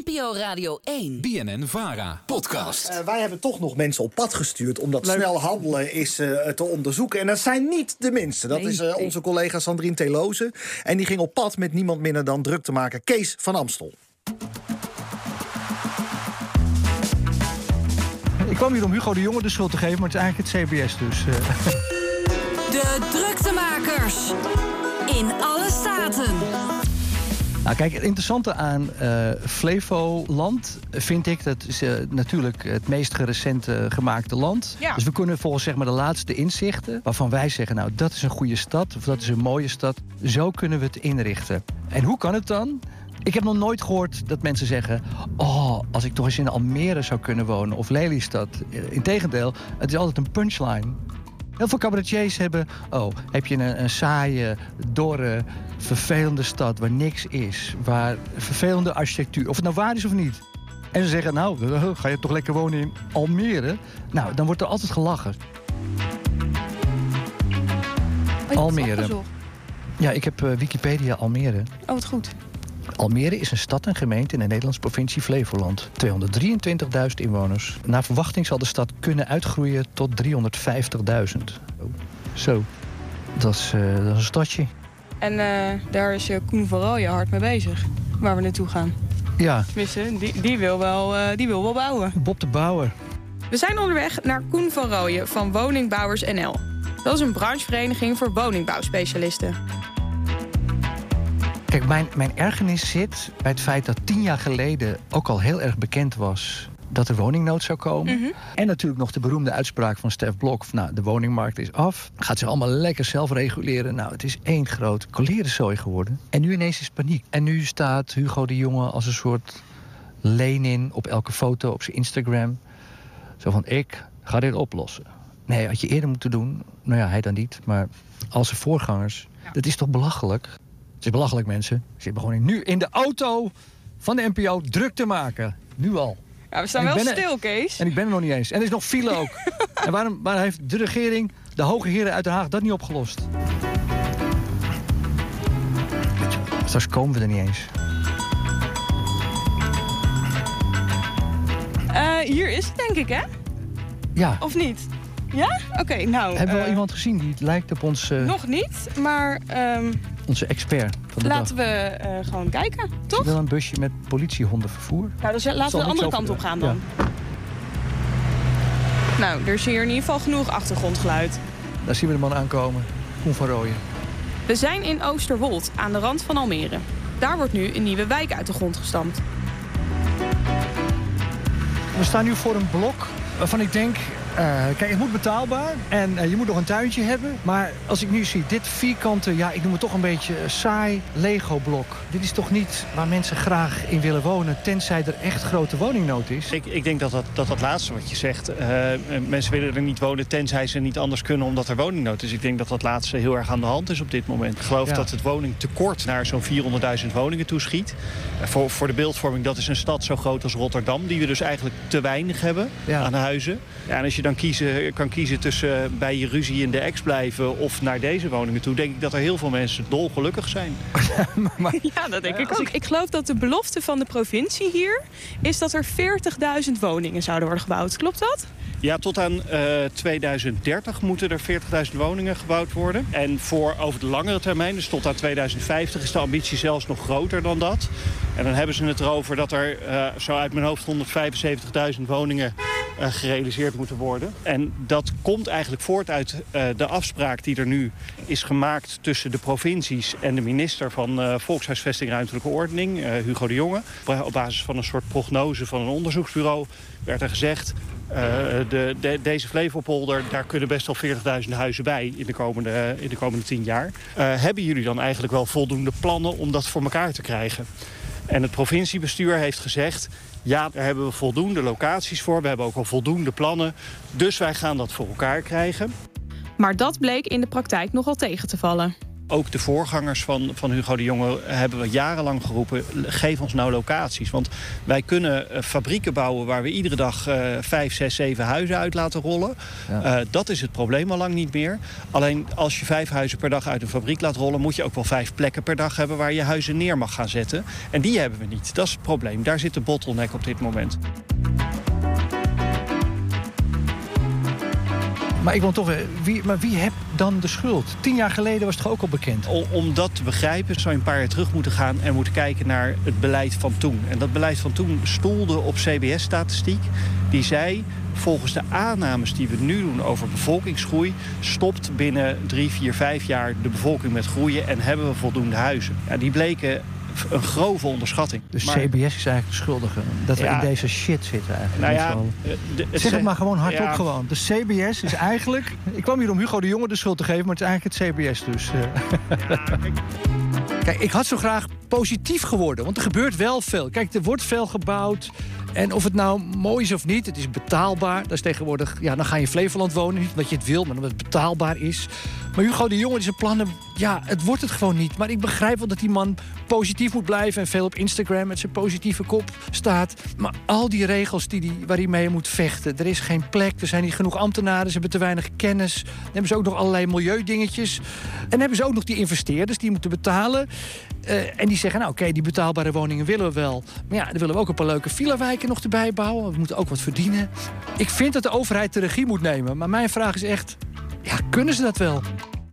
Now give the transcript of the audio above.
NPO Radio 1. BNN Vara. Podcast. Uh, wij hebben toch nog mensen op pad gestuurd om dat snel handelen is uh, te onderzoeken. En dat zijn niet de minste. Dat nee, is uh, onze collega Sandrine Teloze. En die ging op pad met niemand minder dan druk te maken Kees van Amstel. Ik kwam hier om Hugo de Jonge de schuld te geven, maar het is eigenlijk het CBS dus. De druktemakers. In Nou, kijk, het interessante aan uh, Flevoland vind ik... dat is uh, natuurlijk het meest recente gemaakte land. Ja. Dus we kunnen volgens zeg maar, de laatste inzichten... waarvan wij zeggen, nou, dat is een goede stad... of dat is een mooie stad, zo kunnen we het inrichten. En hoe kan het dan? Ik heb nog nooit gehoord dat mensen zeggen... oh, als ik toch eens in Almere zou kunnen wonen of Lelystad. Integendeel, het is altijd een punchline. Heel veel cabaretiers hebben... oh, heb je een, een saaie, dorre, vervelende stad... waar niks is, waar vervelende architectuur... of het nou waar is of niet. En ze zeggen, nou, ga je toch lekker wonen in Almere? Nou, dan wordt er altijd gelachen. Oh, Almere. Ja, ik heb uh, Wikipedia Almere. Oh, wat goed. Almere is een stad en gemeente in de Nederlandse provincie Flevoland. 223.000 inwoners. Naar verwachting zal de stad kunnen uitgroeien tot 350.000. Zo, dat is, uh, dat is een stadje. En uh, daar is uh, Koen van Rooyen hard mee bezig, waar we naartoe gaan. Ja. Tenminste, die, die, wil wel, die wil wel bouwen. Bob de Bouwer. We zijn onderweg naar Koen van Rooyen van Woningbouwers NL. Dat is een branchevereniging voor woningbouwspecialisten. Kijk, mijn, mijn ergernis zit bij het feit dat tien jaar geleden ook al heel erg bekend was dat er woningnood zou komen. Mm -hmm. En natuurlijk nog de beroemde uitspraak van Stef Blok. Nou, de woningmarkt is af. Gaat zich allemaal lekker zelf reguleren. Nou, het is één groot kolerenzooi geworden. En nu ineens is paniek. En nu staat Hugo de Jonge als een soort Lenin op elke foto op zijn Instagram. Zo van, ik ga dit oplossen. Nee, had je eerder moeten doen. Nou ja, hij dan niet. Maar als zijn voorgangers. Ja. Dat is toch belachelijk? Het is belachelijk, mensen. Ze zitten gewoon nu in de auto van de NPO druk te maken. Nu al. Ja, we staan wel stil, Kees. En ik ben er nog niet eens. En er is nog file ook. en waarom, waarom heeft de regering, de hoge heren uit Den Haag, dat niet opgelost? Straks komen we er niet eens. Uh, hier is het, denk ik, hè? Ja. Of niet? Ja? Oké, okay, nou... Hebben we uh, al iemand gezien die lijkt op ons... Uh, nog niet, maar... Um, onze expert van de Laten dag. we uh, gewoon kijken, toch? wel een busje met politiehondenvervoer. Nou, dus laten we de andere kant op gaan dan. Ja. Nou, er is hier in ieder geval genoeg achtergrondgeluid. Daar zien we de man aankomen. Koen van Rooyen. We zijn in Oosterwold, aan de rand van Almere. Daar wordt nu een nieuwe wijk uit de grond gestampt. We staan nu voor een blok waarvan ik denk... Uh, kijk, het moet betaalbaar en uh, je moet nog een tuintje hebben. Maar als ik nu zie, dit vierkante, ja, ik noem het toch een beetje saai Lego-blok. Dit is toch niet waar mensen graag in willen wonen, tenzij er echt grote woningnood is? Ik, ik denk dat dat, dat dat laatste wat je zegt, mensen willen er niet wonen tenzij ze niet anders kunnen omdat er woningnood is. Ik denk dat dat laatste heel erg aan de hand is op dit moment. Ik geloof ja. dat het woningtekort naar zo'n 400.000 woningen toeschiet. voor, voor de beeldvorming, dat is een stad zo groot als Rotterdam, die we dus eigenlijk te weinig hebben ja. aan huizen. Ja, en als je dan kiezen, kan kiezen tussen bij je ruzie in de ex blijven of naar deze woningen toe, denk ik dat er heel veel mensen dolgelukkig zijn. maar, ja, dat denk ik ook. Ik, ik geloof dat de belofte van de provincie hier is dat er 40.000 woningen zouden worden gebouwd. Klopt dat? Ja, tot aan uh, 2030 moeten er 40.000 woningen gebouwd worden. En voor over de langere termijn, dus tot aan 2050, is de ambitie zelfs nog groter dan dat. En dan hebben ze het erover dat er uh, zo uit mijn hoofd 175.000 woningen gerealiseerd moeten worden. En dat komt eigenlijk voort uit uh, de afspraak die er nu is gemaakt tussen de provincies en de minister van uh, Volkshuisvesting en Ruimtelijke Ordening, Hugo de Jonge. Op basis van een soort prognose van een onderzoeksbureau werd er gezegd... De, de, deze Flevopolder, daar kunnen best wel 40.000 huizen bij in de komende, in de komende 10 jaar. Hebben jullie dan eigenlijk wel voldoende plannen om dat voor elkaar te krijgen? En het provinciebestuur heeft gezegd... ja, daar hebben we voldoende locaties voor. We hebben ook al voldoende plannen. Dus wij gaan dat voor elkaar krijgen. Maar dat bleek in de praktijk nogal tegen te vallen. Ook de voorgangers van, van Hugo de Jonge hebben we jarenlang geroepen... geef ons nou locaties. Want wij kunnen uh, fabrieken bouwen waar we iedere dag uh, vijf, zes, zeven huizen uit laten rollen. Ja. Uh, dat is het probleem al lang niet meer. Alleen als je vijf huizen per dag uit een fabriek laat rollen... moet je ook wel vijf plekken per dag hebben waar je huizen neer mag gaan zetten. En die hebben we niet. Dat is het probleem. Daar zit de bottleneck op dit moment. Maar ik wil toch wie, maar wie heeft dan de schuld? Tien jaar geleden was het ook al bekend. Om, om dat te begrijpen zou je een paar jaar terug moeten gaan... en moeten kijken naar het beleid van toen. En dat beleid van toen stoelde op CBS-statistiek. Die zei, volgens de aannames die we nu doen over bevolkingsgroei... stopt binnen drie, vier, vijf jaar de bevolking met groeien... en hebben we voldoende huizen. Ja, die bleken een grove onderschatting. Dus maar, CBS is eigenlijk de schuldige. Dat we ja, in deze shit zitten eigenlijk. Nou ja, de, het zeg het maar gewoon hardop ja. gewoon. De CBS is eigenlijk... ik kwam hier om Hugo de Jonge de schuld te geven... maar het is eigenlijk het CBS dus. Kijk. kijk, ik had zo graag positief geworden. Want er gebeurt wel veel. Kijk, er wordt veel gebouwd. En of het nou mooi is of niet, het is betaalbaar. Dat is tegenwoordig, ja, dan ga je in Flevoland wonen. Niet je het wil, maar omdat het betaalbaar is. Maar Hugo de Jonge, zijn plannen, ja, het wordt het gewoon niet. Maar ik begrijp wel dat die man positief moet blijven... en veel op Instagram met zijn positieve kop staat. Maar al die regels die die, waar hij mee moet vechten... er is geen plek, er zijn niet genoeg ambtenaren... ze hebben te weinig kennis. Dan hebben ze ook nog allerlei milieudingetjes. En dan hebben ze ook nog die investeerders die moeten betalen. Uh, en die zeggen, nou oké, die betaalbare woningen willen we wel. Maar ja, dan willen we ook een paar leuke villa-wijken nog erbij bouwen. We moeten ook wat verdienen. Ik vind dat de overheid de regie moet nemen. Maar mijn vraag is echt, ja, kunnen ze dat wel?